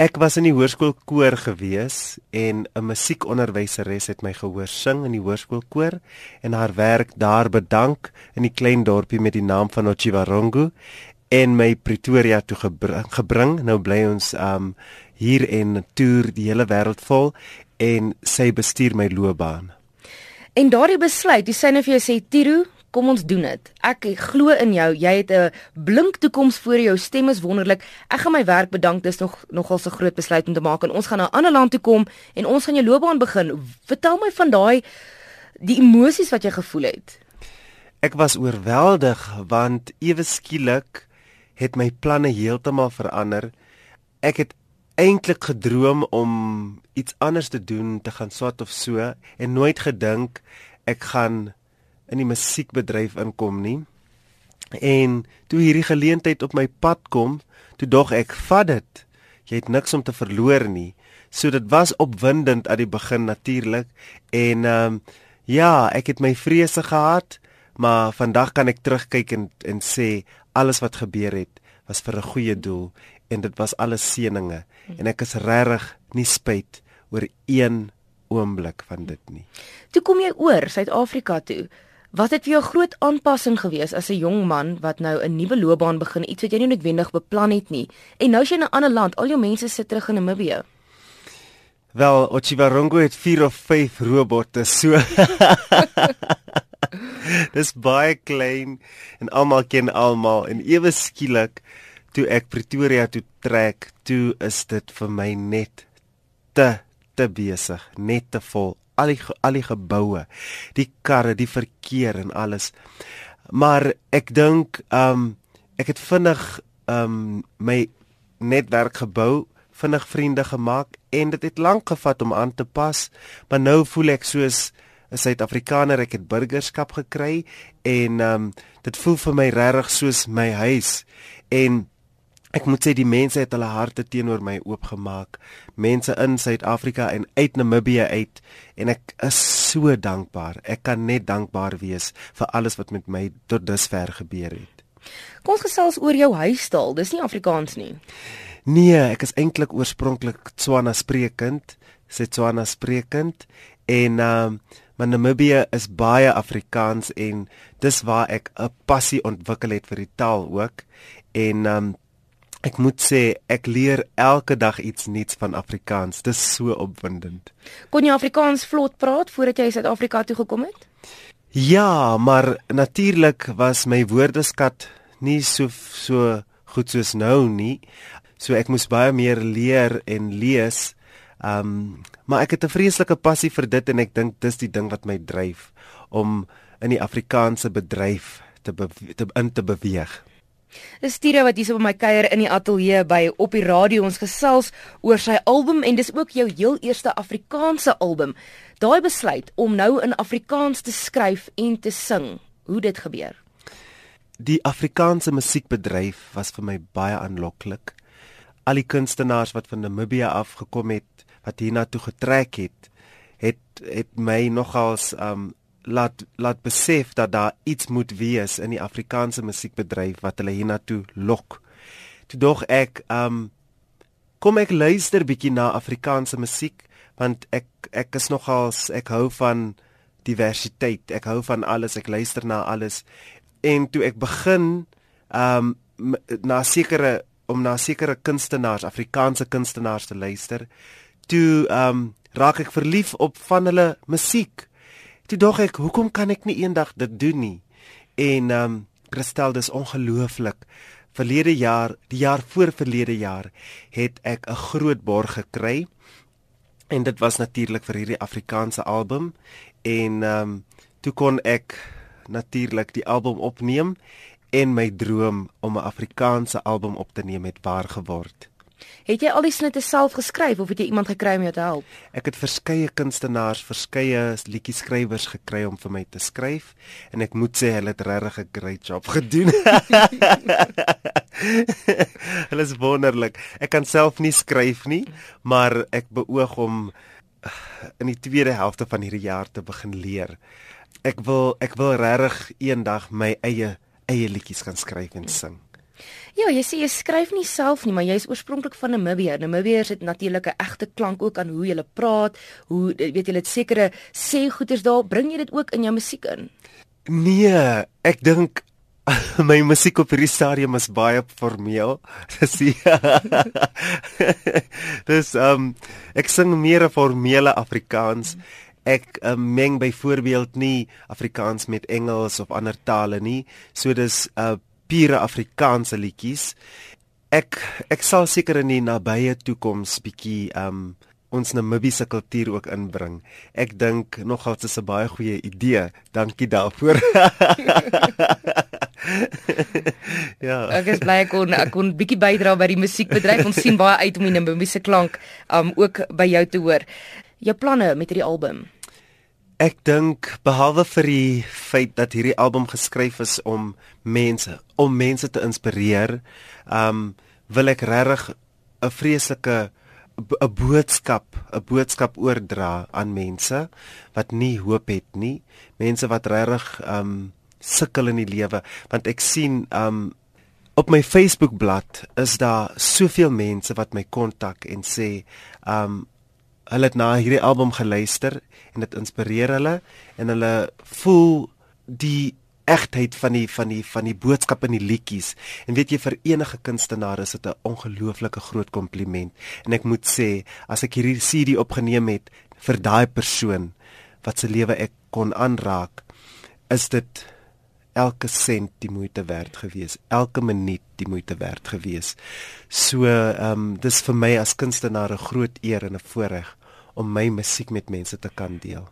Ek was in die hoërskoolkoor gewees en 'n musiekonderwyseres het my gehoor sing in die hoërskoolkoor en haar werk daar bedank in die klein dorpie met die naam van Ochiwarongo en my Pretoria toe gebring. gebring. Nou bly ons um hier en toer die hele wêreld vol en sy bestuur my loopbaan. En daardie besluit, sê net vir jou sê Tiro, Kom ons doen dit. Ek glo in jou. Jy het 'n blink toekoms voor jou. Stem is wonderlik. Ek gaan my werk bedank. Dis nog nogal so groot besluit om te maak en ons gaan na 'n ander land toe kom en ons gaan jou loopbaan begin. Vertel my van daai die emosies wat jy gevoel het. Ek was oorweldig want ewe skielik het my planne heeltemal verander. Ek het eintlik gedroom om iets anders te doen, te gaan swat of so en nooit gedink ek gaan in die musiekbedryf inkom nie. En toe hierdie geleentheid op my pad kom, toe dog ek, vat dit. Jy het niks om te verloor nie. So dit was opwindend aan die begin natuurlik en ehm um, ja, ek het my vrese gehad, maar vandag kan ek terugkyk en en sê alles wat gebeur het was vir 'n goeie doel en dit was alles seëninge en ek is regtig nie spyt oor een oomblik van dit nie. Toe kom jy oor Suid-Afrika toe. Wat het vir jou groot aanpassing gewees as 'n jong man wat nou 'n nuwe loopbaan begin, iets wat jy nie noodwendig beplan het nie. En nou is jy in 'n ander land, al jou mense sit terug in Namibië. Wel, Ochiwarongo het 4 of 5 robotte so. Dis baie klein en almal ken almal en ewe skielik toe ek Pretoria toe trek, toe is dit vir my net te te besig, net te vol al die al die geboue, die karre, die verkeer en alles. Maar ek dink ehm um, ek het vinnig ehm um, my netwerk gebou, vinnig vriende gemaak en dit het lank gevat om aan te pas, maar nou voel ek soos 'n Suid-Afrikaner, ek het burgerskap gekry en ehm um, dit voel vir my regtig soos my huis en Ek moet sê die mense het hulle harte teenoor my oopgemaak. Mense in Suid-Afrika en uit Namibië uit en ek is so dankbaar. Ek kan net dankbaar wees vir alles wat met my tot dusver gebeur het. Kom ons gesels oor jou huistaal. Dis nie Afrikaans nie. Nee, ek is eintlik oorspronklik Tswana sprekend, Setswana sprekend en ehm uh, maar Namibië is baie Afrikaans en dis waar ek 'n passie ontwikkel het vir die taal ook. En ehm um, Ek moet sê ek leer elke dag iets nuuts van Afrikaans. Dis so opwindend. Kon jy Afrikaans vlot praat voordat jy Suid-Afrika toe gekom het? Ja, maar natuurlik was my woordeskat nie so so goed soos nou nie. So ek moes baie meer leer en lees. Um maar ek het 'n vreeslike passie vir dit en ek dink dis die ding wat my dryf om in die Afrikaanse bedryf te, te in te beweeg. Dis Tira wat hier so by my kuier in die ateljee by op die radio ons gesels oor sy album en dis ook jou heel eerste Afrikaanse album. Daai besluit om nou in Afrikaans te skryf en te sing, hoe dit gebeur. Die Afrikaanse musiekbedryf was vir my baie aanloklik. Al die kunstenaars wat van Namibië af gekom het, wat hiernatoe getrek het, het het my nogals um laat laat besef dat daar iets moet wees in die Afrikaanse musiekbedryf wat hulle hiernatoe lok. Toe dog ek, um kom ek luister bietjie na Afrikaanse musiek want ek ek is nogals ek hou van diversiteit. Ek hou van alles. Ek luister na alles. En toe ek begin um na sekere om na sekere kunstenaars, Afrikaanse kunstenaars te luister, toe um raak ek verlief op van hulle musiek. Toe dog ek, hoekom kan ek nie eendag dit doen nie? En ehm um, Christel, dis ongelooflik. Verlede jaar, die jaar voor verlede jaar, het ek 'n groot borg gekry. En dit was natuurlik vir hierdie Afrikaanse album en ehm um, toe kon ek natuurlik die album opneem en my droom om 'n Afrikaanse album op te neem het waar geword. Het jy al die snitte self geskryf of het jy iemand gekry om jou te help? Ek het verskeie kunstenaars, verskeie liedjie skrywers gekry om vir my te skryf en ek moet sê hulle het regtig 'n great job gedoen. hulle is wonderlik. Ek kan self nie skryf nie, maar ek beoog om in die tweede helfte van hierdie jaar te begin leer. Ek wil ek wil regtig eendag my eie eie liedjies kan skryf en sing. Ja, jy sê jy skryf nie self nie, maar jy is oorspronklik van Namibië. Namibiërs het natuurlik 'n egte klank ook aan hoe jy praat, hoe weet jy dit sekere sê goeters daar, bring jy dit ook in jou musiek in? Nee, ek dink my musiek op hierdie stadium is baie formeel. Dis Dis um ek sing meer 'n formele Afrikaans. Ek um, meng byvoorbeeld nie Afrikaans met Engels of ander tale nie. So dis uh, pure Afrikaanse liedjies. Ek ek sal seker in die nabye toekoms bietjie um ons Namibiese kultuur ook inbring. Ek dink nogal dit is 'n baie goeie idee. Dankie daarvoor. ja. Ek is bly ek kon ek kon bietjie bydra by die musiekbedryf. Ons sien baie uit om die Namibiese klank um ook by jou te hoor. Jou planne met hierdie album? Ek dink behalwe vir die feit dat hierdie album geskryf is om mense, om mense te inspireer, um wil ek regtig 'n vreeslike 'n boodskap, 'n boodskap oordra aan mense wat nie hoop het nie, mense wat regtig um sukkel in die lewe, want ek sien um op my Facebook bladsy is daar soveel mense wat my kontak en sê um hulle het na hierdie album geluister en dit inspireer hulle en hulle voel die egtheid van die van die van die boodskap in die liedjies. En weet jy vir enige kunstenaar is dit 'n ongelooflike groot kompliment. En ek moet sê, as ek hierdie CD opgeneem het vir daai persoon wat se lewe ek kon aanraak, is dit elke sent die moeite werd gewees, elke minuut die moeite werd gewees. So, ehm um, dis vir my as kunstenaar 'n groot eer en 'n voorreg om my musiek met mense te kan deel.